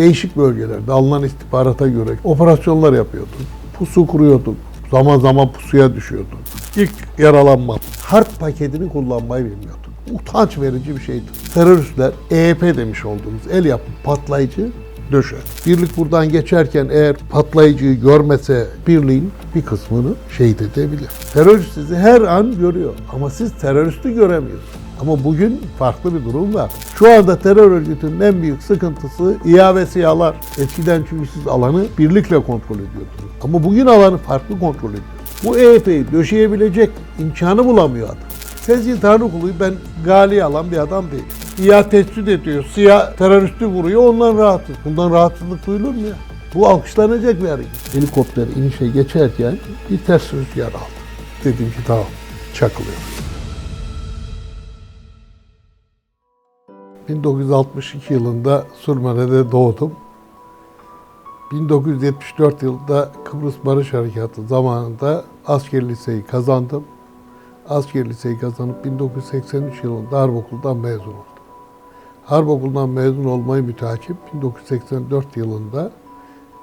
Değişik bölgelerde alınan istihbarata göre operasyonlar yapıyorduk. Pusu kuruyorduk. Zaman zaman pusuya düşüyorduk. İlk yaralanma. Harp paketini kullanmayı bilmiyorduk. Utanç verici bir şeydi. Teröristler EYP demiş olduğumuz el yapımı patlayıcı döşer. Birlik buradan geçerken eğer patlayıcıyı görmese birliğin bir kısmını şehit edebilir. Terörist sizi her an görüyor ama siz teröristi göremiyorsunuz. Ama bugün farklı bir durum var. Şu anda terör örgütünün en büyük sıkıntısı İHA ve SİHA'lar. Eskiden çünkü siz alanı birlikle kontrol ediyordunuz. Ama bugün alanı farklı kontrol ediyorsunuz. Bu EYP'yi döşeyebilecek imkanı bulamıyor adam. Sezgin Tanrıkulu'yu ben gali alan bir adam değilim. İHA tespit ediyor, SİHA teröristi vuruyor, ondan rahatsız. Bundan rahatsızlık duyulur mu ya? Bu alkışlanacak bir hareket. Helikopter inişe geçerken bir ters rüzgar aldı. Dedim ki tamam, çakılıyor. 1962 yılında Sürmene'de doğdum. 1974 yılında Kıbrıs Barış Harekatı zamanında asker liseyi kazandım. Asker liseyi kazanıp 1983 yılında Harp Okulu'ndan mezun oldum. Harp Okulu'ndan mezun olmayı müteakip 1984 yılında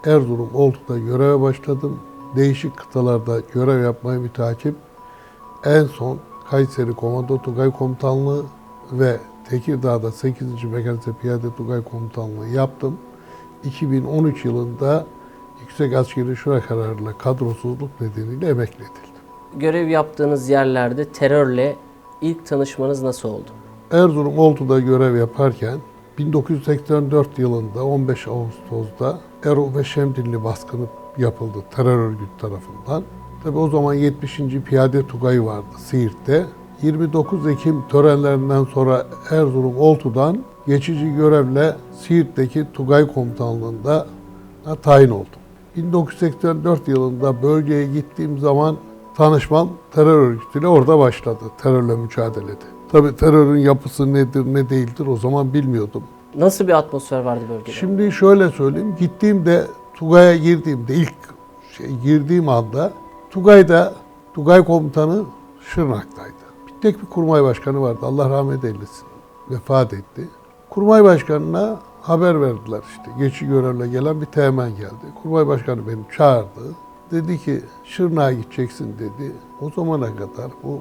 Erzurum Oltu'da göreve başladım. Değişik kıtalarda görev yapmayı müteakip en son Kayseri Komando Tugay Komutanlığı ve Tekirdağ'da 8. Mekanize Piyade Tugay Komutanlığı yaptım. 2013 yılında Yüksek Askeri Şura kararıyla kadrosuzluk nedeniyle emekli edildim. Görev yaptığınız yerlerde terörle ilk tanışmanız nasıl oldu? Erzurum Oltu'da görev yaparken 1984 yılında 15 Ağustos'da Erol ve Şemdinli baskını yapıldı terör örgütü tarafından. Tabi o zaman 70. Piyade Tugayı vardı Siirt'te. 29 Ekim törenlerinden sonra Erzurum Oltu'dan geçici görevle Siirt'teki Tugay Komutanlığı'nda tayin oldum. 1984 yılında bölgeye gittiğim zaman tanışmam terör örgütüyle orada başladı terörle mücadelede. Tabii terörün yapısı nedir ne değildir o zaman bilmiyordum. Nasıl bir atmosfer vardı bölgede? Şimdi şöyle söyleyeyim. Gittiğimde Tugay'a girdiğimde ilk şey girdiğim anda Tugay'da Tugay komutanı Şırnak'taydı. Tek bir kurmay başkanı vardı. Allah rahmet eylesin. Vefat etti. Kurmay başkanına haber verdiler işte. Geçici görevle gelen bir teğmen geldi. Kurmay başkanı beni çağırdı. Dedi ki Şırnak'a gideceksin dedi. O zamana kadar bu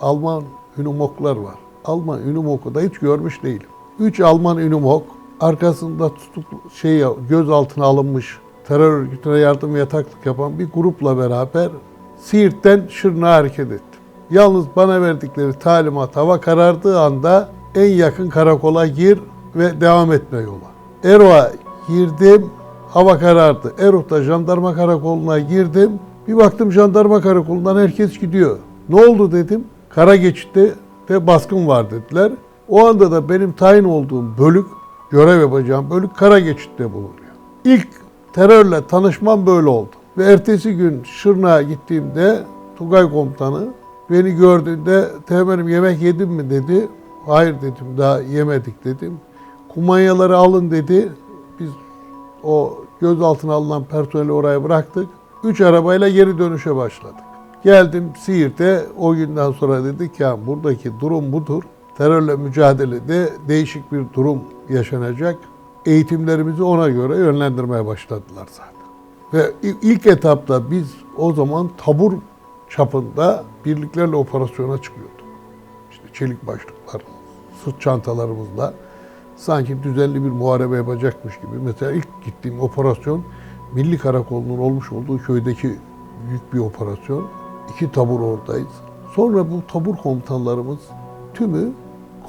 Alman ünumoklar var. Alman ünumoku da hiç görmüş değilim. Üç Alman ünumok arkasında tutuklu şey gözaltına alınmış terör örgütüne yardım ve yataklık yapan bir grupla beraber Siirt'ten Şırnak'a hareket ettim. Yalnız bana verdikleri talimat hava karardığı anda en yakın karakola gir ve devam etme yola. Ero'a girdim, hava karardı. Erot'ta jandarma karakoluna girdim. Bir baktım jandarma karakolundan herkes gidiyor. Ne oldu dedim. Kara geçitte de baskın var dediler. O anda da benim tayin olduğum bölük, görev yapacağım bölük kara geçitte bulunuyor. İlk terörle tanışmam böyle oldu. Ve ertesi gün Şırnak'a gittiğimde Tugay komutanı beni gördüğünde teğmenim yemek yedin mi dedi. Hayır dedim daha yemedik dedim. Kumanyaları alın dedi. Biz o gözaltına alınan personeli oraya bıraktık. Üç arabayla geri dönüşe başladık. Geldim Siirt'e o günden sonra dedik ya buradaki durum budur. Terörle mücadelede değişik bir durum yaşanacak. Eğitimlerimizi ona göre yönlendirmeye başladılar zaten. Ve ilk etapta biz o zaman tabur çapında birliklerle operasyona çıkıyorduk. İşte çelik başlıklar, sırt çantalarımızla sanki düzenli bir muharebe yapacakmış gibi. Mesela ilk gittiğim operasyon Milli Karakolu'nun olmuş olduğu köydeki büyük bir operasyon. İki tabur oradayız. Sonra bu tabur komutanlarımız tümü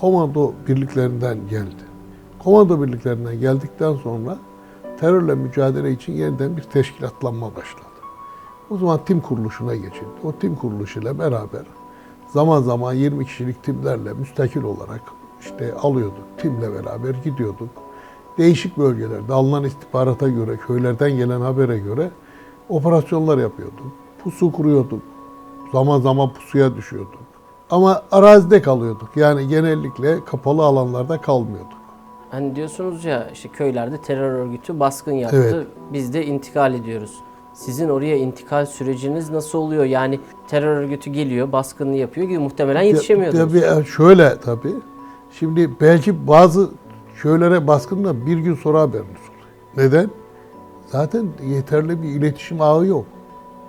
komando birliklerinden geldi. Komando birliklerinden geldikten sonra terörle mücadele için yeniden bir teşkilatlanma başladı. O zaman tim kuruluşuna geçildi. O tim kuruluşuyla beraber zaman zaman 20 kişilik timlerle müstakil olarak işte alıyorduk. Timle beraber gidiyorduk. Değişik bölgelerde alınan istihbarata göre, köylerden gelen habere göre operasyonlar yapıyorduk. Pusu kuruyorduk. Zaman zaman pusuya düşüyorduk. Ama arazide kalıyorduk. Yani genellikle kapalı alanlarda kalmıyorduk. Hani diyorsunuz ya işte köylerde terör örgütü baskın yaptı. Evet. Biz de intikal ediyoruz. Sizin oraya intikal süreciniz nasıl oluyor? Yani terör örgütü geliyor, baskınını yapıyor gibi muhtemelen yetişemiyordunuz. Tabii şöyle tabii. Şimdi belki bazı köylere baskında bir gün sonra haberiniz oluyor. Neden? Zaten yeterli bir iletişim ağı yok.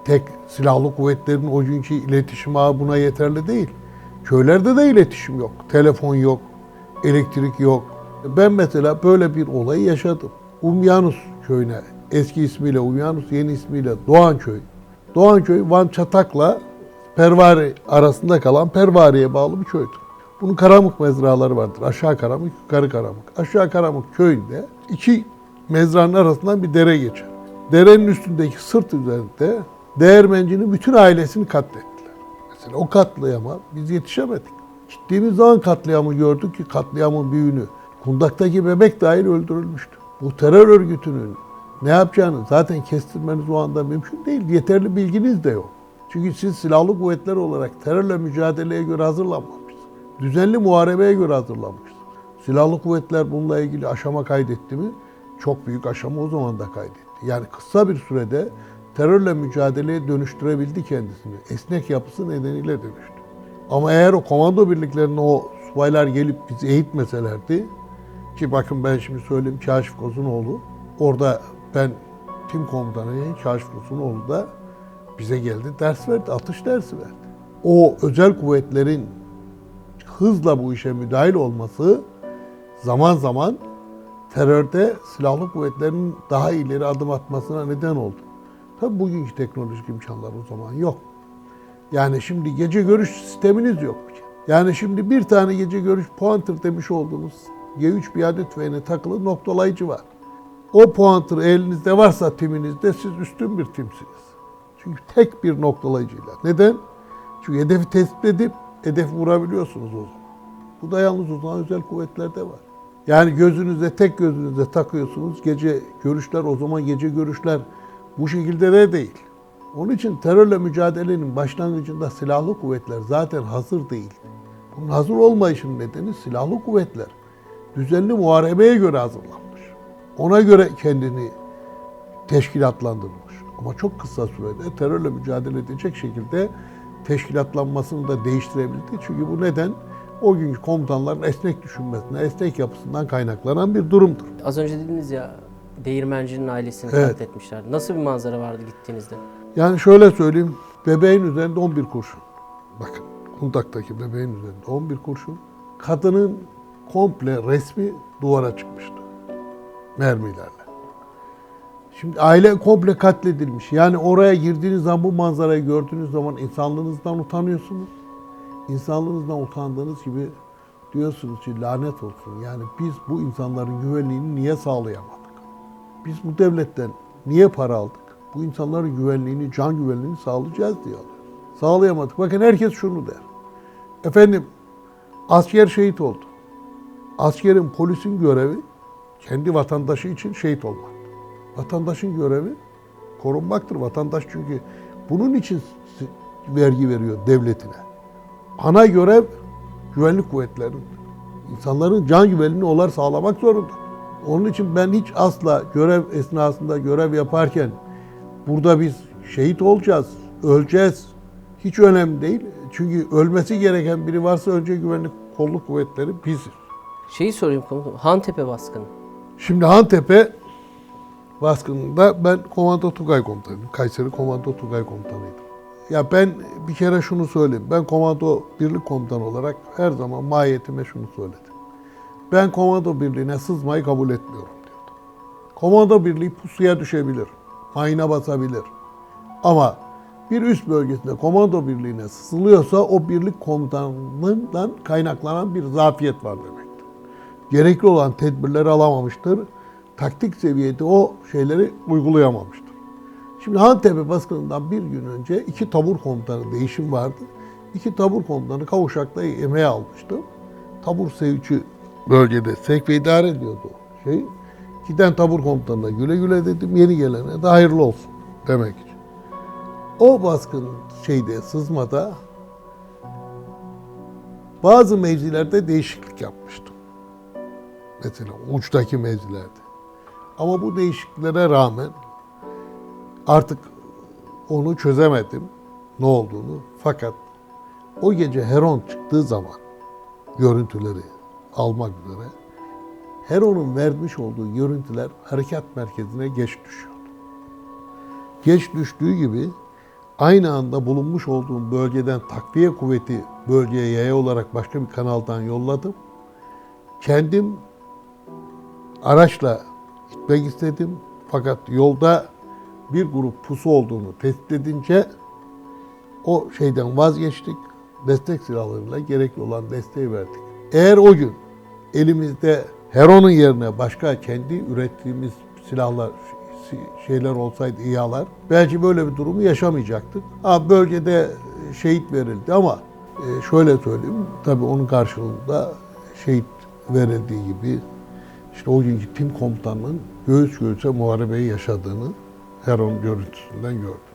Tek silahlı kuvvetlerin o günkü iletişim ağı buna yeterli değil. Köylerde de iletişim yok. Telefon yok, elektrik yok. Ben mesela böyle bir olayı yaşadım. Umyanus köyüne, eski ismiyle Umyanus, yeni ismiyle Doğanköy. Doğanköy, Van Çatak'la Pervari arasında kalan Pervari'ye bağlı bir köydü. Bunun Karamık mezraları vardır. Aşağı Karamık, yukarı Karamık. Aşağı Karamık köyünde iki mezranın arasından bir dere geçer. Derenin üstündeki sırt üzerinde değirmencinin bütün ailesini katlettiler. Mesela o katliama biz yetişemedik. Gittiğimiz zaman katliamı gördük ki katliamın büyüğünü kundaktaki bebek dahil öldürülmüştü. Bu terör örgütünün ne yapacağını zaten kestirmeniz o anda mümkün değil. Yeterli bilginiz de yok. Çünkü siz silahlı kuvvetler olarak terörle mücadeleye göre hazırlanmamışsınız. Düzenli muharebeye göre hazırlanmışsınız. Silahlı kuvvetler bununla ilgili aşama kaydetti mi? Çok büyük aşama o zaman da kaydetti. Yani kısa bir sürede terörle mücadeleye dönüştürebildi kendisini. Esnek yapısı nedeniyle dönüştü. Ama eğer o komando birliklerine o subaylar gelip bizi eğitmeselerdi, ki bakın ben şimdi söyleyeyim Kaşif Kozunoğlu, orada ben tim komutanıyım, Kaşif Kozunoğlu da bize geldi ders verdi, atış dersi verdi. O özel kuvvetlerin hızla bu işe müdahil olması zaman zaman terörde silahlı kuvvetlerin daha ileri adım atmasına neden oldu. Tabi bugünkü teknolojik imkanlar o zaman yok. Yani şimdi gece görüş sisteminiz yok. Yani şimdi bir tane gece görüş pointer demiş olduğumuz G3 piyadet tüfeğine takılı noktalayıcı var. O pointer elinizde varsa timinizde siz üstün bir timsiniz. Çünkü tek bir noktalayıcıyla. Neden? Çünkü hedefi tespit edip hedef vurabiliyorsunuz o zaman. Bu da yalnız o zaman özel kuvvetlerde var. Yani gözünüze tek gözünüze takıyorsunuz. Gece görüşler o zaman gece görüşler bu şekilde de değil. Onun için terörle mücadelenin başlangıcında silahlı kuvvetler zaten hazır değil. Bunun hazır olmayışının nedeni silahlı kuvvetler düzenli muharebeye göre hazırlanmış. Ona göre kendini teşkilatlandırmış. Ama çok kısa sürede terörle mücadele edecek şekilde teşkilatlanmasını da değiştirebildi. Çünkü bu neden? O günkü komutanların esnek düşünmesine, esnek yapısından kaynaklanan bir durumdur. Az önce dediniz ya değirmencinin ailesini Evet. katletmişler. Nasıl bir manzara vardı gittiğinizde? Yani şöyle söyleyeyim, bebeğin üzerinde 11 kurşun. Bakın, kundaktaki bebeğin üzerinde 11 kurşun. Kadının komple resmi duvara çıkmıştı. Mermilerle. Şimdi aile komple katledilmiş. Yani oraya girdiğiniz zaman bu manzarayı gördüğünüz zaman insanlığınızdan utanıyorsunuz. İnsanlığınızdan utandığınız gibi diyorsunuz ki lanet olsun. Yani biz bu insanların güvenliğini niye sağlayamadık? Biz bu devletten niye para aldık? Bu insanların güvenliğini, can güvenliğini sağlayacağız diye alıyoruz. Sağlayamadık. Bakın herkes şunu der. Efendim asker şehit oldu. Askerin, polisin görevi kendi vatandaşı için şehit olmak. Vatandaşın görevi korunmaktır. Vatandaş çünkü bunun için vergi veriyor devletine. Ana görev güvenlik kuvvetlerinin. İnsanların can güvenliğini onlar sağlamak zorunda. Onun için ben hiç asla görev esnasında görev yaparken burada biz şehit olacağız, öleceğiz. Hiç önemli değil. Çünkü ölmesi gereken biri varsa önce güvenlik kolluk kuvvetleri biziz. Şeyi sorayım komutanım. Hantepe baskını. Şimdi Hantepe baskınında ben Komando Tugay komutanıydım. Kayseri Komando Tugay komutanıydım. Ya ben bir kere şunu söyleyeyim. Ben komando birlik komutanı olarak her zaman mahiyetime şunu söyledim. Ben komando birliğine sızmayı kabul etmiyorum diyordum. Komando birliği pusuya düşebilir. Mayına basabilir. Ama bir üst bölgesinde komando birliğine sızılıyorsa o birlik komutanlığından kaynaklanan bir zafiyet var demektir gerekli olan tedbirleri alamamıştır. Taktik seviyede o şeyleri uygulayamamıştır. Şimdi Hantepe baskınından bir gün önce iki tabur komutanı değişim vardı. İki tabur komutanı kavuşakta yemeğe almıştım. Tabur sevici bölgede sevk ve idare ediyordu şey. Giden tabur komutanına güle güle dedim. Yeni gelene de hayırlı olsun demek için. O baskın şeyde sızmada bazı mevzilerde değişiklik yapmıştım. Mesela uçtaki mevzilerde. Ama bu değişikliklere rağmen artık onu çözemedim ne olduğunu. Fakat o gece Heron çıktığı zaman görüntüleri almak üzere Heron'un vermiş olduğu görüntüler harekat merkezine geç düşüyordu. Geç düştüğü gibi aynı anda bulunmuş olduğum bölgeden takviye kuvveti bölgeye yaya olarak başka bir kanaldan yolladım. Kendim araçla gitmek istedim. Fakat yolda bir grup pusu olduğunu tespit edince o şeyden vazgeçtik. Destek silahlarıyla gerekli olan desteği verdik. Eğer o gün elimizde Heron'un yerine başka kendi ürettiğimiz silahlar şeyler olsaydı İHA'lar belki böyle bir durumu yaşamayacaktık. Ha, bölgede şehit verildi ama e, şöyle söyleyeyim tabii onun karşılığında şehit verildiği gibi işte o günkü tim komutanının göğüs göğüse muharebeyi yaşadığını Heron görüntüsünden gördüm.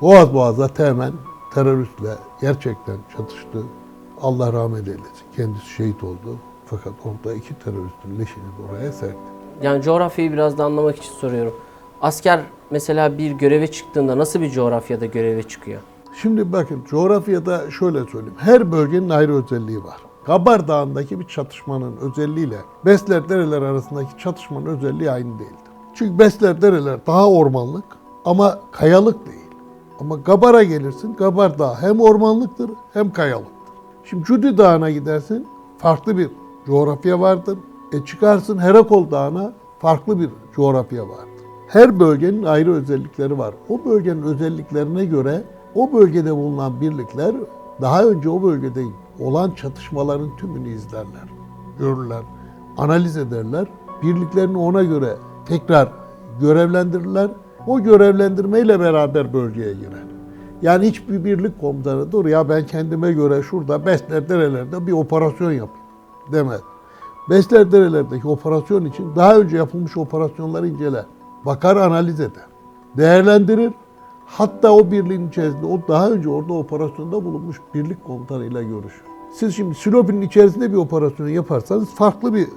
Boğaz boğaza temen teröristle gerçekten çatıştı. Allah rahmet eylesin. Kendisi şehit oldu. Fakat orada iki teröristin leşini oraya serdi. Yani coğrafyayı biraz da anlamak için soruyorum. Asker mesela bir göreve çıktığında nasıl bir coğrafyada göreve çıkıyor? Şimdi bakın coğrafyada şöyle söyleyeyim. Her bölgenin ayrı özelliği var. Kabar Dağı'ndaki bir çatışmanın özelliğiyle Besler Dereler arasındaki çatışmanın özelliği aynı değildir. Çünkü Besler Dereler daha ormanlık ama kayalık değil. Ama Gabar'a gelirsin, Gabar Dağı hem ormanlıktır hem kayalıktır. Şimdi Cudi Dağı'na gidersin, farklı bir coğrafya vardır. E çıkarsın Herakol Dağı'na, farklı bir coğrafya vardır. Her bölgenin ayrı özellikleri var. O bölgenin özelliklerine göre o bölgede bulunan birlikler daha önce o bölgede olan çatışmaların tümünü izlerler, görürler, analiz ederler. Birliklerini ona göre tekrar görevlendirirler. O görevlendirmeyle beraber bölgeye girer. Yani hiçbir birlik komutanı dur ya ben kendime göre şurada Besler derelerde bir operasyon yapayım demez. Besler derelerdeki operasyon için daha önce yapılmış operasyonları inceler. Bakar analiz eder. Değerlendirir. Hatta o birliğin içerisinde o daha önce orada operasyonda bulunmuş birlik komutanıyla görüşür. Siz şimdi Silopi'nin içerisinde bir operasyon yaparsanız farklı bir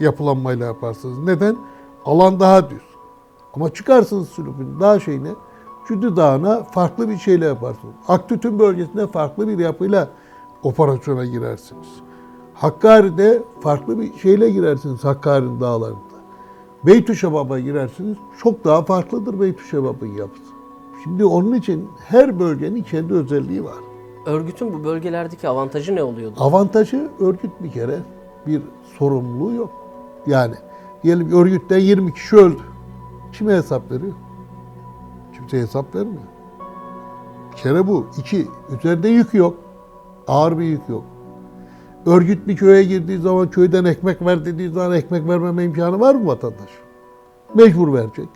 yapılanmayla yaparsınız. Neden? Alan daha düz. Ama çıkarsınız Silopi'nin dağ şeyine, Cüdü Dağı'na farklı bir şeyle yaparsınız. Aktütün bölgesinde farklı bir yapıyla operasyona girersiniz. Hakkari'de farklı bir şeyle girersiniz Hakkari'nin dağlarında. Beytüşebab'a girersiniz. Çok daha farklıdır Beytüşebab'ın yapısı. Şimdi onun için her bölgenin kendi özelliği var. Örgütün bu bölgelerdeki avantajı ne oluyordu? Avantajı örgüt bir kere bir sorumluluğu yok. Yani diyelim örgütten 20 kişi öldü. Kime hesap veriyor? Kimse hesap vermiyor. Bir kere bu. İki, üzerinde yük yok. Ağır bir yük yok. Örgüt bir köye girdiği zaman köyden ekmek ver dediği zaman ekmek vermeme imkanı var mı vatandaş? Mecbur verecek.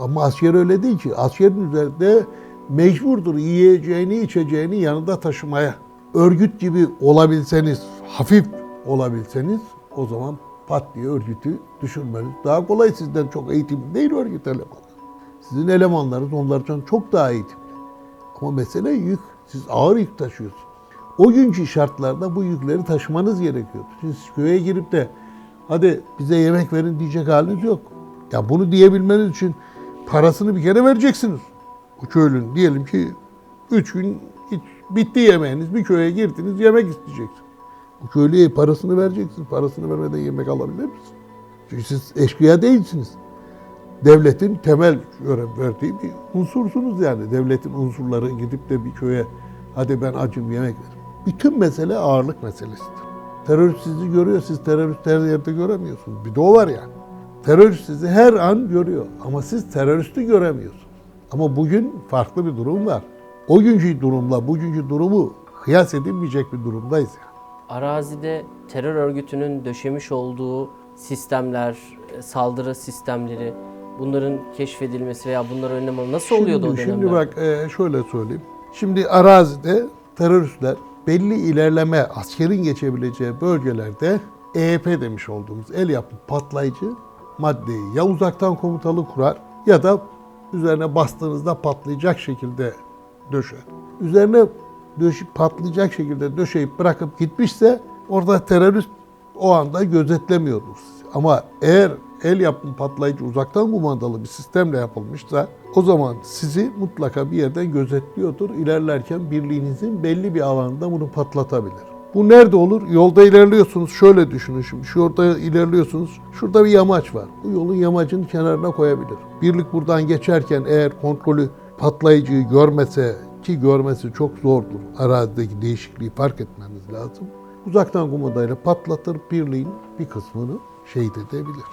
Ama asker öyle değil ki. Askerin üzerinde mecburdur yiyeceğini, içeceğini yanında taşımaya. Örgüt gibi olabilseniz, hafif olabilseniz o zaman pat diye örgütü düşürmeniz daha kolay. Sizden çok eğitimli değil örgüt elemanı. Sizin elemanlarınız onlardan çok daha eğitimli. Ama mesele yük. Siz ağır yük taşıyorsunuz. O günkü şartlarda bu yükleri taşımanız gerekiyordu. Siz köye girip de hadi bize yemek verin diyecek haliniz yok. Ya bunu diyebilmeniz için parasını bir kere vereceksiniz. O köylünün diyelim ki üç gün hiç bitti yemeğiniz bir köye girdiniz yemek isteyeceksiniz. Bu köylüye parasını vereceksiniz. Parasını vermeden yemek alabilir misiniz? Çünkü siz eşkıya değilsiniz. Devletin temel görev verdiği bir unsursunuz yani. Devletin unsurları gidip de bir köye hadi ben acım yemek verin. Bütün mesele ağırlık meselesidir. Terörist sizi görüyor, siz terörist her yerde göremiyorsunuz. Bir de o var yani. Terörist sizi her an görüyor ama siz teröristi göremiyorsunuz. Ama bugün farklı bir durum var. O günkü durumla bugünkü durumu kıyas edilmeyecek bir durumdayız yani. Arazide terör örgütünün döşemiş olduğu sistemler, saldırı sistemleri, bunların keşfedilmesi veya bunları önlem nasıl oluyordu o şimdi, dönemler? Şimdi bak e, şöyle söyleyeyim. Şimdi arazide teröristler belli ilerleme askerin geçebileceği bölgelerde EYP demiş olduğumuz el yapımı patlayıcı maddeyi ya uzaktan komutalı kurar ya da üzerine bastığınızda patlayacak şekilde döşer. Üzerine döşüp patlayacak şekilde döşeyip bırakıp gitmişse orada terörist o anda gözetlemiyordur. Ama eğer el yapımı patlayıcı uzaktan kumandalı bir sistemle yapılmışsa o zaman sizi mutlaka bir yerden gözetliyordur. İlerlerken birliğinizin belli bir alanında bunu patlatabilir. Bu nerede olur? Yolda ilerliyorsunuz. Şöyle düşünün şimdi. Şurada ilerliyorsunuz. Şurada bir yamaç var. Bu yolun yamacın kenarına koyabilir. Birlik buradan geçerken eğer kontrolü patlayıcıyı görmese ki görmesi çok zordur. Arazideki değişikliği fark etmeniz lazım. Uzaktan kumandayla patlatır birliğin bir kısmını şehit edebilir.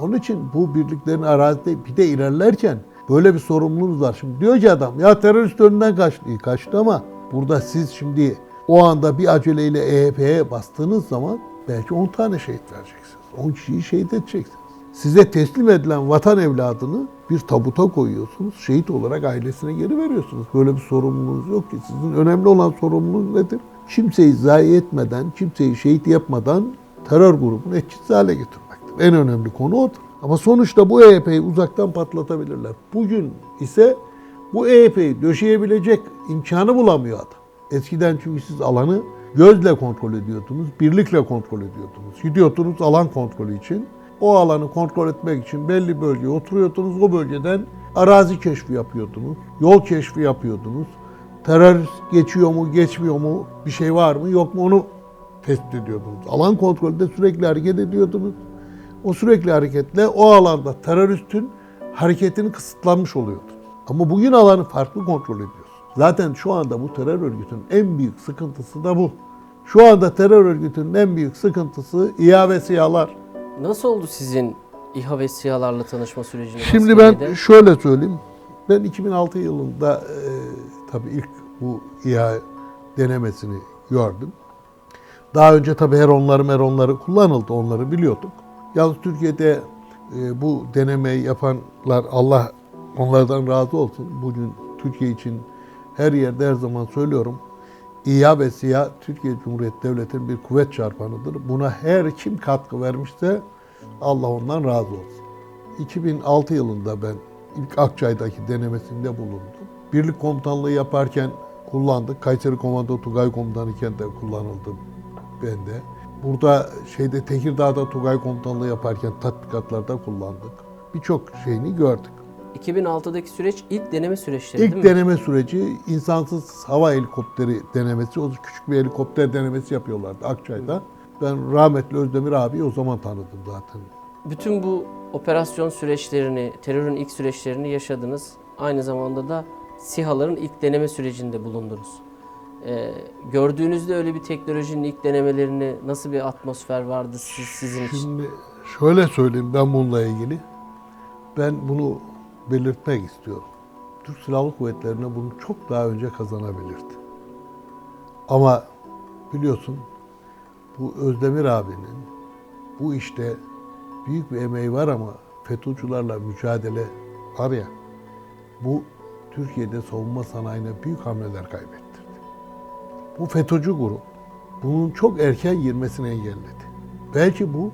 Onun için bu birliklerin arazide bir de ilerlerken böyle bir sorumluluğunuz var. Şimdi diyor ki adam ya terörist önünden kaçtı. Kaçtı ama burada siz şimdi o anda bir aceleyle EHP'ye bastığınız zaman belki 10 tane şehit vereceksiniz. 10 kişiyi şehit edeceksiniz. Size teslim edilen vatan evladını bir tabuta koyuyorsunuz. Şehit olarak ailesine geri veriyorsunuz. Böyle bir sorumluluğunuz yok ki. Sizin önemli olan sorumluluğunuz nedir? Kimseyi zayi etmeden, kimseyi şehit yapmadan terör grubunu etkisiz hale getirmektir. En önemli konu odur. Ama sonuçta bu EYP'yi uzaktan patlatabilirler. Bugün ise bu EYP'yi döşeyebilecek imkanı bulamıyor adam. Eskiden çünkü siz alanı gözle kontrol ediyordunuz, birlikle kontrol ediyordunuz. Gidiyordunuz alan kontrolü için. O alanı kontrol etmek için belli bölgeye oturuyordunuz. O bölgeden arazi keşfi yapıyordunuz, yol keşfi yapıyordunuz. Terörist geçiyor mu, geçmiyor mu, bir şey var mı, yok mu onu tespit ediyordunuz. Alan kontrolünde sürekli hareket ediyordunuz. O sürekli hareketle o alanda teröristin hareketini kısıtlanmış oluyordu. Ama bugün alanı farklı kontrol ediyoruz. Zaten şu anda bu terör örgütünün en büyük sıkıntısı da bu. Şu anda terör örgütünün en büyük sıkıntısı İHA ve SİHA'lar. Nasıl oldu sizin İHA ve SİHA'larla tanışma süreciniz? Şimdi ben askeriyede? şöyle söyleyeyim. Ben 2006 yılında e, tabii ilk bu İHA denemesini gördüm. Daha önce tabii Heronları Meronları kullanıldı, onları biliyorduk. Yalnız Türkiye'de e, bu denemeyi yapanlar Allah onlardan razı olsun. Bugün Türkiye için her yerde her zaman söylüyorum. İHA ve SİHA Türkiye Cumhuriyeti Devleti'nin bir kuvvet çarpanıdır. Buna her kim katkı vermişse Allah ondan razı olsun. 2006 yılında ben ilk Akçay'daki denemesinde bulundum. Birlik komutanlığı yaparken kullandık. Kayseri Komando Tugay Komutanı iken de kullanıldı bende. Burada şeyde Tekirdağ'da Tugay Komutanlığı yaparken tatbikatlarda kullandık. Birçok şeyini gördük. 2006'daki süreç ilk deneme süreçleri İlk değil mi? deneme süreci insansız hava helikopteri denemesi. O küçük bir helikopter denemesi yapıyorlardı Akçay'da. Ben rahmetli Özdemir abi o zaman tanıdım zaten. Bütün bu operasyon süreçlerini, terörün ilk süreçlerini yaşadınız. Aynı zamanda da SİHA'ların ilk deneme sürecinde bulundunuz. Ee, gördüğünüzde öyle bir teknolojinin ilk denemelerini nasıl bir atmosfer vardı siz, sizin için? Şimdi şöyle söyleyeyim ben bununla ilgili. Ben bunu belirtmek istiyorum. Türk Silahlı Kuvvetleri'ne bunu çok daha önce kazanabilirdi. Ama biliyorsun bu Özdemir abinin bu işte büyük bir emeği var ama FETÖ'cülerle mücadele var ya bu Türkiye'de savunma sanayine büyük hamleler kaybettirdi. Bu FETÖ'cü grup bunun çok erken girmesini engelledi. Belki bu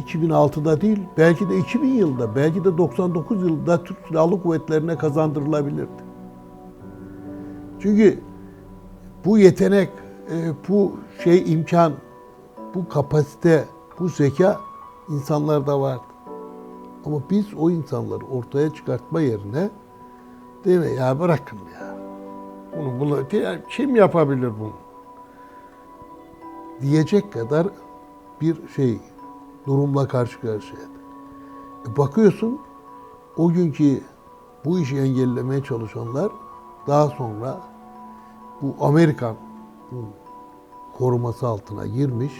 2006'da değil, belki de 2000 yılında, belki de 99 yılında Türk Silahlı Kuvvetlerine kazandırılabilirdi. Çünkü bu yetenek, e, bu şey imkan, bu kapasite, bu zeka insanlarda vardı. Ama biz o insanları ortaya çıkartma yerine değil mi ya bırakın ya. Bunu, bunu kim yapabilir bunu? Diyecek kadar bir şey durumla karşı karşıya. E bakıyorsun o günkü bu işi engellemeye çalışanlar daha sonra bu Amerikan koruması altına girmiş.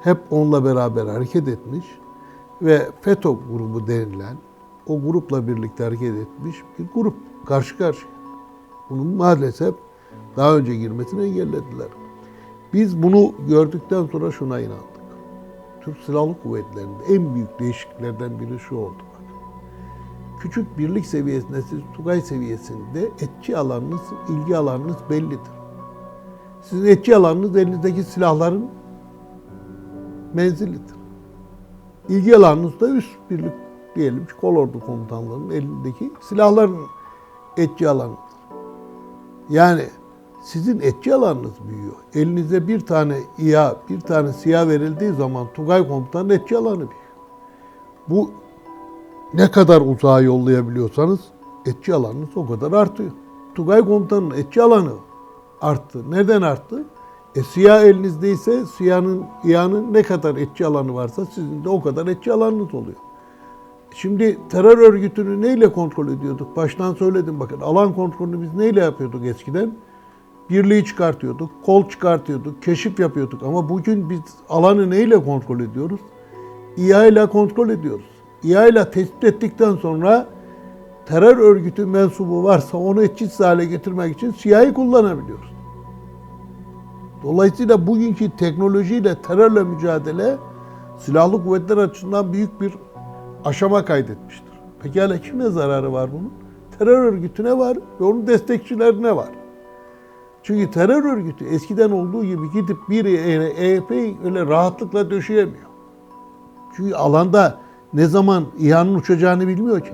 Hep onunla beraber hareket etmiş ve FETÖ grubu denilen o grupla birlikte hareket etmiş bir grup karşı karşıya. Bunun maalesef daha önce girmesini engellediler. Biz bunu gördükten sonra şuna inandık. Türk Silahlı Kuvvetleri'nde en büyük değişikliklerden biri şu oldu. Küçük birlik seviyesinde siz Tugay seviyesinde etki alanınız, ilgi alanınız bellidir. Sizin etki alanınız elinizdeki silahların menzilidir. İlgi alanınız da üst birlik diyelim ki kolordu komutanlarının elindeki silahların etki alanıdır. Yani sizin etki alanınız büyüyor. Elinize bir tane İHA, bir tane SİHA verildiği zaman Tugay komutanın etki alanı büyüyor. Bu ne kadar uzağa yollayabiliyorsanız etki alanınız o kadar artıyor. Tugay komutanın etki alanı arttı. Neden arttı? E siyah elinizdeyse siyahın, İHA'nın ne kadar etki alanı varsa sizin de o kadar etki alanınız oluyor. Şimdi terör örgütünü neyle kontrol ediyorduk? Baştan söyledim bakın. Alan kontrolünü biz neyle yapıyorduk eskiden? Birliği çıkartıyorduk, kol çıkartıyorduk, keşif yapıyorduk. Ama bugün biz alanı neyle kontrol ediyoruz? İHA ile kontrol ediyoruz. İHA ile tespit ettikten sonra terör örgütü mensubu varsa onu etkisiz hale getirmek için SİHA'yı kullanabiliyoruz. Dolayısıyla bugünkü teknolojiyle terörle mücadele silahlı kuvvetler açısından büyük bir aşama kaydetmiştir. Pekala kime zararı var bunun? Terör örgütüne var ve onun destekçilerine var. Çünkü terör örgütü eskiden olduğu gibi gidip bir EYP'yi öyle rahatlıkla döşeyemiyor. Çünkü alanda ne zaman İHA'nın uçacağını bilmiyor ki.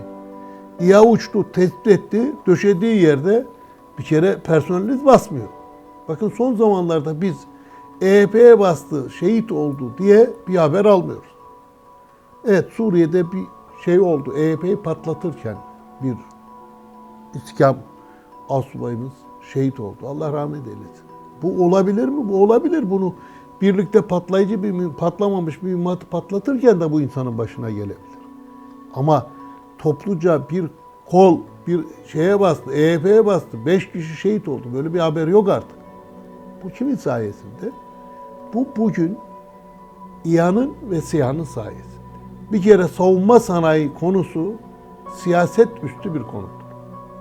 İHA uçtu, tespit etti, döşediği yerde bir kere personeliniz basmıyor. Bakın son zamanlarda biz EYP'ye bastı, şehit oldu diye bir haber almıyoruz. Evet Suriye'de bir şey oldu. EYP'yi patlatırken bir istikam asubayımız şehit oldu. Allah rahmet eylesin. Bu olabilir mi? Bu olabilir. Bunu birlikte patlayıcı bir patlamamış bir mühimmatı patlatırken de bu insanın başına gelebilir. Ama topluca bir kol bir şeye bastı, EYP'ye bastı. Beş kişi şehit oldu. Böyle bir haber yok artık. Bu kimin sayesinde? Bu bugün İHA'nın ve SİHA'nın sayesinde. Bir kere savunma sanayi konusu siyaset üstü bir konudur.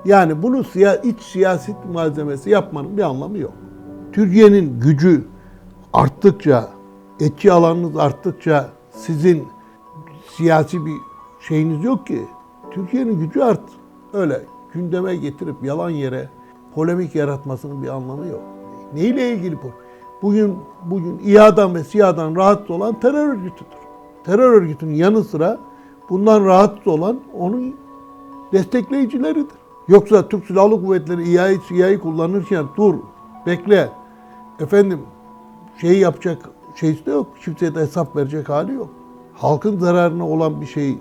Yani bunu siya, iç siyaset malzemesi yapmanın bir anlamı yok. Türkiye'nin gücü arttıkça, etki alanınız arttıkça sizin siyasi bir şeyiniz yok ki. Türkiye'nin gücü art. Öyle gündeme getirip yalan yere polemik yaratmasının bir anlamı yok. Neyle ilgili bu? Bugün bugün İHA'dan ve SİHA'dan rahatsız olan terör örgütüdür. Terör örgütünün yanı sıra bundan rahatsız olan onun destekleyicileridir. Yoksa Türk Silahlı Kuvvetleri İHA'yı SİHA'yı kullanırken dur, bekle, efendim şeyi yapacak şeysi de yok. Kimseye de hesap verecek hali yok. Halkın zararına olan bir şey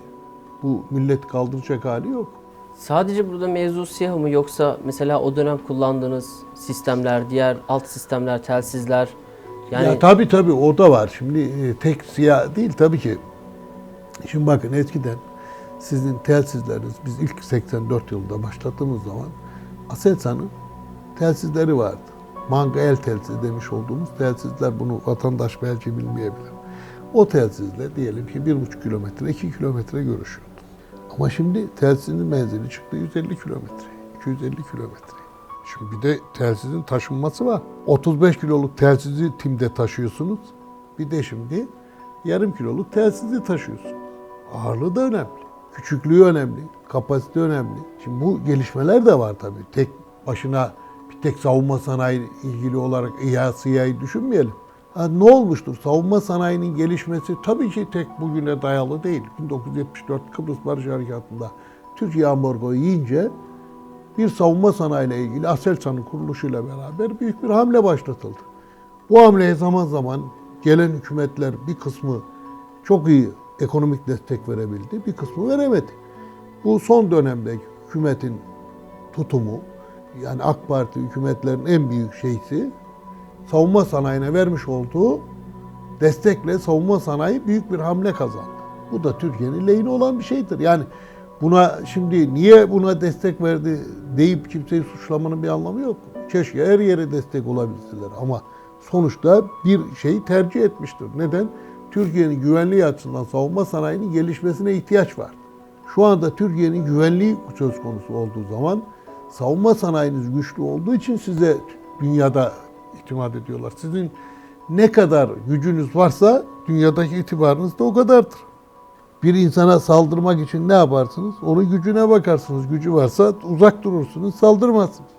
bu millet kaldıracak hali yok. Sadece burada mevzu siyah mı yoksa mesela o dönem kullandığınız sistemler, diğer alt sistemler, telsizler yani Ya tabii tabii o da var. Şimdi e, tek siyah değil tabii ki. Şimdi bakın eskiden sizin telsizleriniz biz ilk 84 yılında başlattığımız zaman Aselsan'ın telsizleri vardı. Manga el telsizi demiş olduğumuz telsizler bunu vatandaş belki bilmeyebilir. O telsizle diyelim ki bir buçuk kilometre, iki kilometre görüşüyordu. Ama şimdi telsizin menzili çıktı 150 kilometre, 250 kilometre. Şimdi bir de telsizin taşınması var. 35 kiloluk telsizi timde taşıyorsunuz. Bir de şimdi yarım kiloluk telsizi taşıyorsunuz. Ağırlığı da önemli. Küçüklüğü önemli. Kapasite önemli. Şimdi bu gelişmeler de var tabii. Tek başına bir tek savunma sanayi ilgili olarak İHA, SİHA'yı düşünmeyelim. Ha, ne olmuştur? Savunma sanayinin gelişmesi tabii ki tek bugüne dayalı değil. 1974 Kıbrıs Barış Harekatı'nda Türkiye ambargoyu yiyince bir savunma sanayiyle ilgili Aselsan'ın kuruluşuyla beraber büyük bir hamle başlatıldı. Bu hamleye zaman zaman gelen hükümetler bir kısmı çok iyi ekonomik destek verebildi, bir kısmı veremedi. Bu son dönemde hükümetin tutumu, yani AK Parti hükümetlerin en büyük şeysi, savunma sanayine vermiş olduğu destekle savunma sanayi büyük bir hamle kazandı. Bu da Türkiye'nin lehine olan bir şeydir. Yani buna şimdi niye buna destek verdi deyip kimseyi suçlamanın bir anlamı yok. Keşke her yere destek olabilseler ama sonuçta bir şeyi tercih etmiştir. Neden? Türkiye'nin güvenliği açısından savunma sanayinin gelişmesine ihtiyaç var. Şu anda Türkiye'nin güvenliği söz konusu olduğu zaman savunma sanayiniz güçlü olduğu için size dünyada itimat ediyorlar. Sizin ne kadar gücünüz varsa dünyadaki itibarınız da o kadardır. Bir insana saldırmak için ne yaparsınız? Onun gücüne bakarsınız. Gücü varsa uzak durursunuz, saldırmazsınız.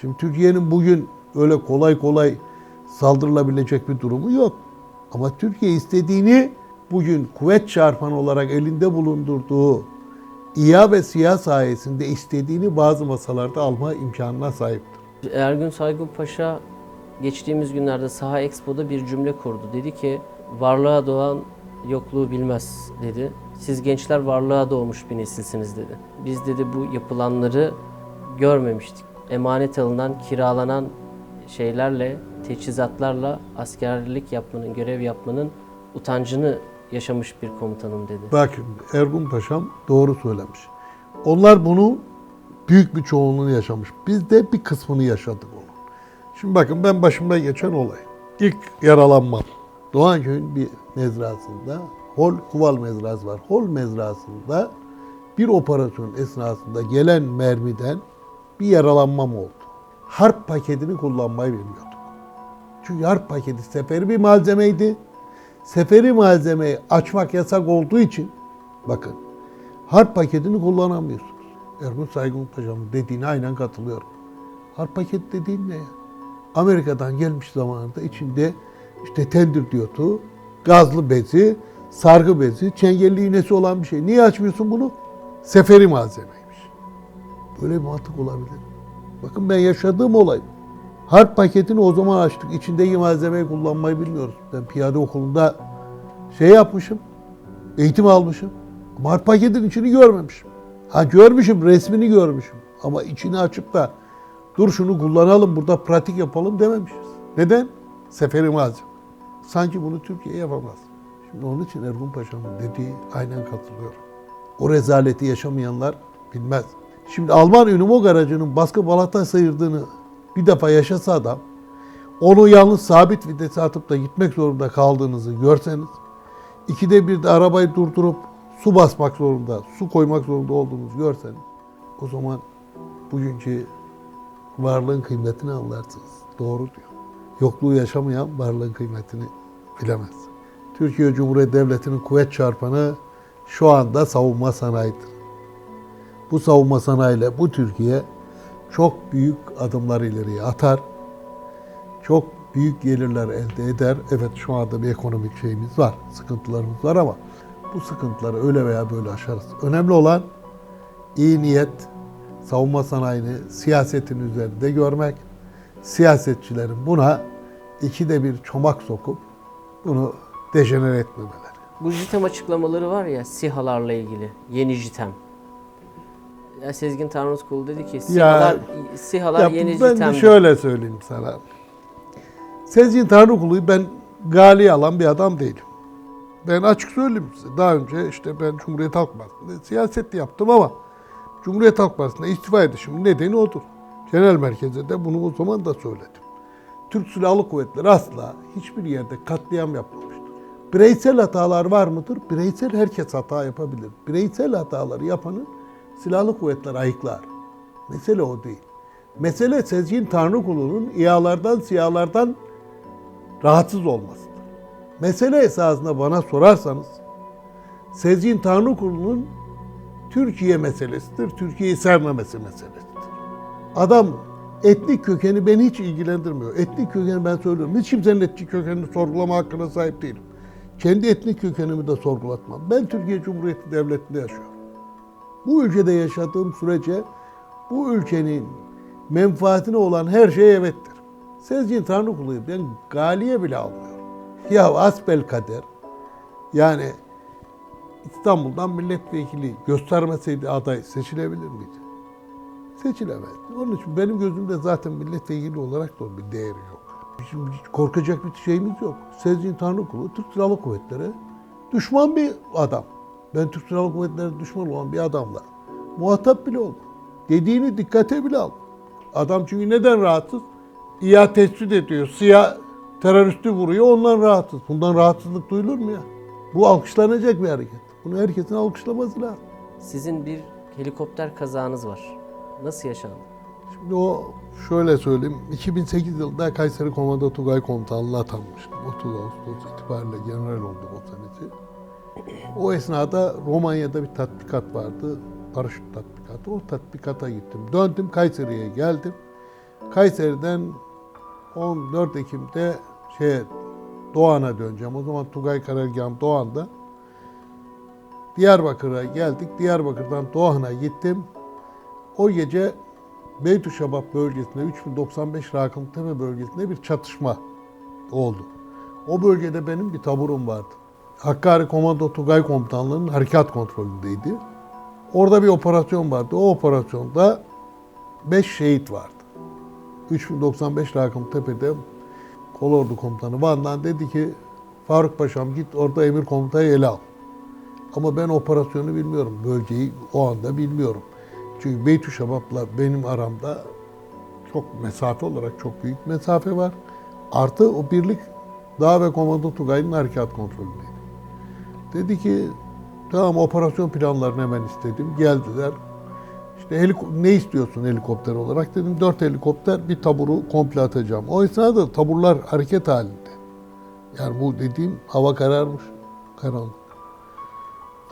Şimdi Türkiye'nin bugün öyle kolay kolay saldırılabilecek bir durumu yok. Ama Türkiye istediğini bugün kuvvet çarpanı olarak elinde bulundurduğu İHA ve SİHA sayesinde istediğini bazı masalarda alma imkanına sahiptir. Ergün Saygın Paşa geçtiğimiz günlerde Saha Expo'da bir cümle kurdu. Dedi ki varlığa doğan yokluğu bilmez dedi. Siz gençler varlığa doğmuş bir nesilsiniz dedi. Biz dedi bu yapılanları görmemiştik. Emanet alınan, kiralanan şeylerle teçhizatlarla askerlik yapmanın, görev yapmanın utancını yaşamış bir komutanım dedi. Bak şimdi Ergun Paşam doğru söylemiş. Onlar bunu büyük bir çoğunluğunu yaşamış. Biz de bir kısmını yaşadık onu. Şimdi bakın ben başımda geçen olay. İlk yaralanmam. Doğanköy'ün bir mezrasında Hol Kuval mezrası var. Hol mezrasında bir operasyon esnasında gelen mermiden bir yaralanmam oldu. Harp paketini kullanmayı bilmiyorduk. Harp paketi seferi bir malzemeydi. Seferi malzemeyi açmak yasak olduğu için bakın harp paketini kullanamıyorsunuz. Ergun Saygın Paşa'nın dediğine aynen katılıyorum. Harp paket dediğin ne ya? Amerika'dan gelmiş zamanında içinde işte tendir diyotu, gazlı bezi, sargı bezi, çengelli iğnesi olan bir şey. Niye açmıyorsun bunu? Seferi malzemeymiş. Böyle bir mantık olabilir. Bakın ben yaşadığım olay. Harp paketini o zaman açtık. İçindeki malzemeyi kullanmayı bilmiyoruz. Ben piyade okulunda şey yapmışım. Eğitim almışım. Ama harp paketin içini görmemişim. Ha görmüşüm, resmini görmüşüm. Ama içini açıp da dur şunu kullanalım, burada pratik yapalım dememişiz. Neden? Seferi malzeme. Sanki bunu Türkiye yapamaz. Şimdi onun için Ergun Paşa'nın dediği aynen katılıyorum. O rezaleti yaşamayanlar bilmez. Şimdi Alman Unimog aracının baskı balata sıyırdığını bir defa yaşasa adam, onu yalnız sabit vitese atıp da gitmek zorunda kaldığınızı görseniz, ikide bir de arabayı durdurup su basmak zorunda, su koymak zorunda olduğunuzu görseniz, o zaman bugünkü varlığın kıymetini anlarsınız. Doğru diyor. Yokluğu yaşamayan varlığın kıymetini bilemez. Türkiye Cumhuriyeti Devleti'nin kuvvet çarpanı şu anda savunma sanayidir. Bu savunma sanayiyle bu Türkiye çok büyük adımlar ileriye atar. Çok büyük gelirler elde eder. Evet şu anda bir ekonomik şeyimiz var, sıkıntılarımız var ama bu sıkıntıları öyle veya böyle aşarız. Önemli olan iyi niyet, savunma sanayini siyasetin üzerinde görmek, siyasetçilerin buna ikide bir çomak sokup bunu dejenere etmemeleri. Bu JITEM açıklamaları var ya SİHA'larla ilgili. Yeni JITEM. Ya Sezgin Tanrıtkulu dedi ki SİHA'lar, SİHA'lar Ya yeni ben de şöyle söyleyeyim sana. Sezgin Tanrıkulu'yu ben gali alan bir adam değilim. Ben açık söyleyeyim size. Daha önce işte ben Cumhuriyet Halk Partisi'nde siyaset yaptım ama Cumhuriyet Halk Partisi'nde istifa edişimin nedeni odur. Genel merkezde de bunu o zaman da söyledim. Türk Silahlı Kuvvetleri asla hiçbir yerde katliam yapmamıştır. Bireysel hatalar var mıdır? Bireysel herkes hata yapabilir. Bireysel hataları yapanın silahlı kuvvetler ayıklar. Mesele o değil. Mesele Sezgin Tanrıkulu'nun İHA'lardan, SİHA'lardan rahatsız olmasıdır. Mesele esasında bana sorarsanız Sezgin Tanrıkulu'nun Türkiye meselesidir, Türkiye'yi sevmemesi meselesidir. Adam etnik kökeni beni hiç ilgilendirmiyor. Etnik kökeni ben söylüyorum. Hiç kimsenin etnik kökenini sorgulama hakkına sahip değilim. Kendi etnik kökenimi de sorgulatmam. Ben Türkiye Cumhuriyeti Devleti'nde yaşıyorum. Bu ülkede yaşadığım sürece bu ülkenin menfaatine olan her şey evettir. Sezgin Tanrıkulu'yu ben galiye bile almıyorum. Ya asbel kader yani İstanbul'dan milletvekili göstermeseydi aday seçilebilir miydi? Seçilemez. Onun için benim gözümde zaten milletvekili olarak da bir değeri yok. Bizim korkacak bir şeyimiz yok. Sezgin Tanrıkulu Türk Silahlı Kuvvetleri düşman bir adam. Ben Türk Silahlı Kuvvetleri düşman olan bir adamla muhatap bile oldum. Dediğini dikkate bile al. Adam çünkü neden rahatsız? İya tespit ediyor. Siyah teröristi vuruyor ondan rahatsız. Bundan rahatsızlık duyulur mu ya? Bu alkışlanacak bir hareket. Bunu herkesin alkışlaması lazım. Sizin bir helikopter kazanız var. Nasıl yaşandı? Şimdi o şöyle söyleyeyim. 2008 yılında Kayseri Komando Tugay Komutanlığı'na atanmıştım. 30 Ağustos itibariyle general oldum o senesi. O esnada Romanya'da bir tatbikat vardı. Paraşüt tatbikatı. O tatbikata gittim. Döndüm Kayseri'ye geldim. Kayseri'den 14 Ekim'de şeye Doğan'a döneceğim. O zaman Tugay karargahım Doğan'da. Diyarbakır'a geldik. Diyarbakır'dan Doğan'a gittim. O gece Beytüşşebap bölgesinde 3095 Rakımtepe bölgesinde bir çatışma oldu. O bölgede benim bir taburum vardı. Hakkari Komando Tugay Komutanlığı'nın harekat kontrolündeydi. Orada bir operasyon vardı. O operasyonda 5 şehit vardı. 3095 Rakımtepe'de kolordu komutanı Van'dan dedi ki Faruk Paşam git orada emir komutayı ele al. Ama ben operasyonu bilmiyorum. Bölgeyi o anda bilmiyorum. Çünkü Beytü Şabab'la benim aramda çok mesafe olarak çok büyük mesafe var. Artı o birlik Dağ ve Komando Tugay'ın harekat kontrolündeydi. Dedi ki tamam operasyon planlarını hemen istedim. Geldiler. İşte heliko- ne istiyorsun helikopter olarak dedim. Dört helikopter bir taburu komple atacağım. O esnada taburlar hareket halinde. Yani bu dediğim hava kararmış. Karanlık.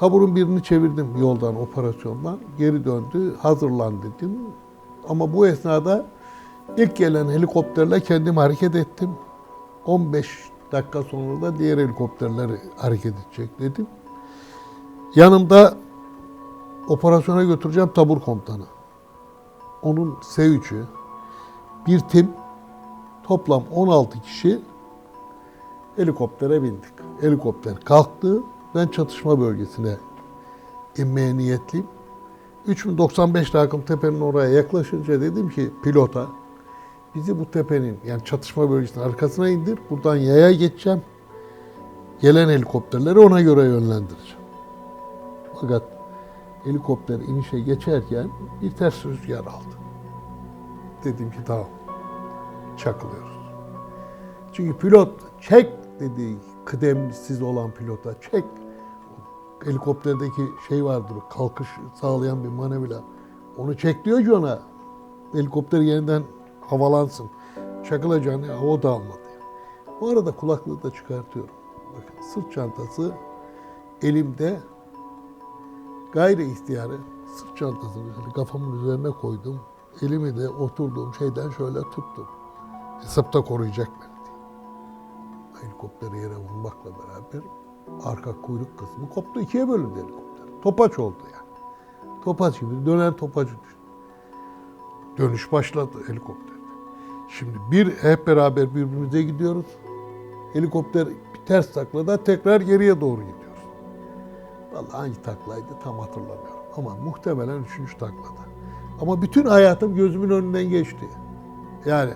Taburun birini çevirdim yoldan, operasyondan. Geri döndü, hazırlan dedim. Ama bu esnada ilk gelen helikopterle kendim hareket ettim. 15 dakika sonra da diğer helikopterleri hareket edecek dedim. Yanımda operasyona götüreceğim tabur komutanı. Onun S3'ü, bir tim, toplam 16 kişi helikoptere bindik. Helikopter kalktı. Ben çatışma bölgesine inmeye niyetliyim. 3095 rakım tepenin oraya yaklaşınca dedim ki pilota bizi bu tepenin yani çatışma bölgesinin arkasına indir. Buradan yaya geçeceğim. Gelen helikopterleri ona göre yönlendireceğim. Fakat helikopter inişe geçerken bir ters rüzgar aldı. Dedim ki tamam. Çakılıyoruz. Çünkü pilot çek dedi kıdemsiz olan pilota çek. Helikopterdeki şey vardır kalkış sağlayan bir manevra. Onu çek diyor ki ona. Helikopter yeniden havalansın. Çakılacağını o da almadı. Bu arada kulaklığı da çıkartıyorum. Bakın sırt çantası elimde gayri ihtiyarı sırt çantasını şöyle kafamın üzerine koydum. Elimi de oturduğum şeyden şöyle tuttum. Hesapta koruyacak beni diye. Helikopteri yere vurmakla beraber arka kuyruk kısmı koptu. ikiye bölündü helikopter. Topaç oldu yani. Topaç gibi dönen topacı düştü. Dönüş başladı helikopterde. Şimdi bir hep beraber birbirimize gidiyoruz. Helikopter bir ters taklada tekrar geriye doğru gidiyoruz. Vallahi hangi taklaydı tam hatırlamıyorum. Ama muhtemelen üçüncü taklada. Ama bütün hayatım gözümün önünden geçti. Yani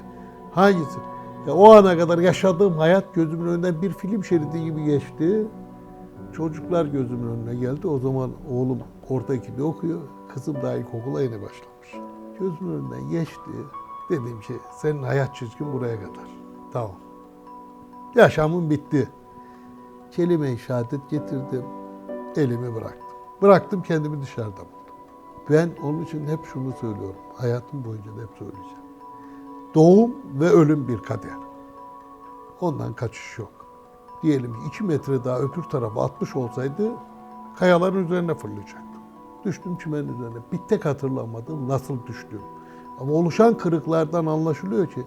hangisi? Ya o ana kadar yaşadığım hayat gözümün önünden bir film şeridi gibi geçti. Çocuklar gözümün önüne geldi. O zaman oğlum orta ikide okuyor. Kızım daha ilkokula yeni başlamış. Gözümün önünden geçti. Dedim ki senin hayat çizgin buraya kadar. Tamam. Yaşamım bitti. Kelime-i şehadet getirdim. Elimi bıraktım. Bıraktım kendimi dışarıda buldum. Ben onun için hep şunu söylüyorum. Hayatım boyunca da hep söyleyeceğim. Doğum ve ölüm bir kader. Ondan kaçış yok. Diyelim ki 2 metre daha öbür tarafa atmış olsaydı kayaların üzerine fırlayacaktım. Düştüm çimenin üzerine. Bir tek hatırlamadım nasıl düştüm. Ama oluşan kırıklardan anlaşılıyor ki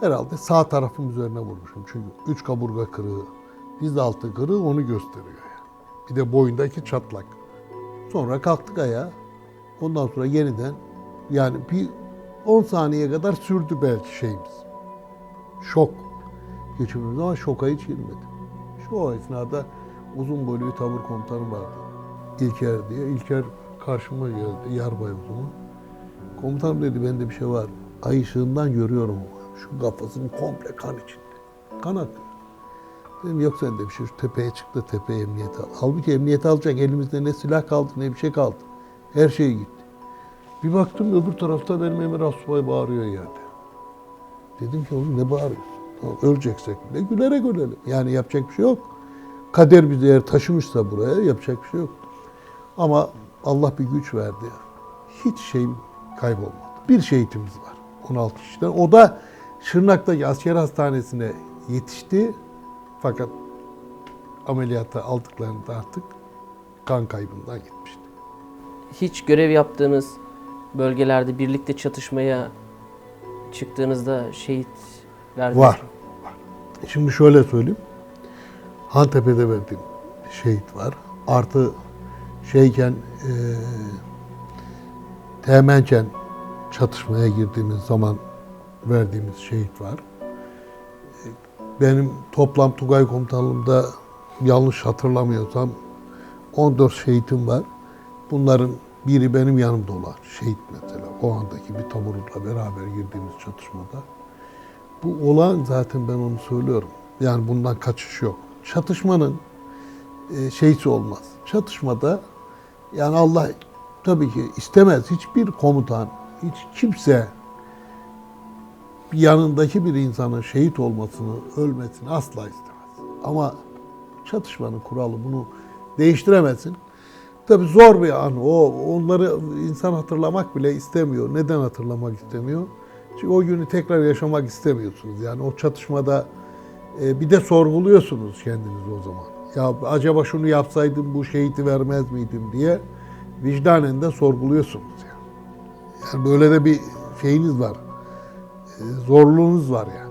herhalde sağ tarafım üzerine vurmuşum. Çünkü üç kaburga kırığı, diz altı kırığı onu gösteriyor. Bir de boyundaki çatlak. Sonra kalktık ayağa. Ondan sonra yeniden yani bir 10 saniye kadar sürdü belki şeyimiz. Şok geçirmemiz ama şoka hiç girmedi. Şu o esnada uzun boylu bir tavır komutanı vardı. İlker diye. İlker karşıma geldi. Yarbay uzunu. Komutanım dedi bende bir şey var. Ay ışığından görüyorum. Şu kafasının komple kan içinde. Kan akıyor. Dedim yok sende bir şey. Şu tepeye çıktı tepeye emniyete al. Halbuki emniyete alacak elimizde ne silah kaldı ne bir şey kaldı. Her şey gitti. Bir baktım öbür tarafta benim Emir Asubay bağırıyor yerde. Dedim ki oğlum ne bağırıyorsun? Öleceksek bile gülerek ölelim. Yani yapacak bir şey yok. Kader bizi eğer taşımışsa buraya yapacak bir şey yok. Ama Allah bir güç verdi. Hiç şeyim kaybolmadı. Bir şehitimiz var 16 kişiden. O da Şırnak'taki asker hastanesine yetişti. Fakat ameliyata aldıklarında artık kan kaybından gitmişti. Hiç görev yaptığınız bölgelerde birlikte çatışmaya çıktığınızda şehit verdiniz Var. mi? Şimdi şöyle söyleyeyim. Hantepe'de verdiğim şehit var. Artı şeyken e, Teğmenken çatışmaya girdiğimiz zaman verdiğimiz şehit var. Benim toplam Tugay komutanlığımda yanlış hatırlamıyorsam 14 şehitim var. Bunların biri benim yanımda olan şehit mesela. O andaki bir taburla beraber girdiğimiz çatışmada. Bu olan zaten ben onu söylüyorum. Yani bundan kaçış yok. Çatışmanın e, şeysi olmaz. Çatışmada yani Allah tabii ki istemez. Hiçbir komutan, hiç kimse yanındaki bir insanın şehit olmasını, ölmesini asla istemez. Ama çatışmanın kuralı bunu değiştiremezsin. Tabii zor bir an. O onları insan hatırlamak bile istemiyor. Neden hatırlamak istemiyor? Çünkü o günü tekrar yaşamak istemiyorsunuz. Yani o çatışmada e, bir de sorguluyorsunuz kendinizi o zaman. Ya acaba şunu yapsaydım bu şehiti vermez miydim diye vicdanen de sorguluyorsunuz yani. Yani böyle de bir şeyiniz var. E, zorluğunuz var yani.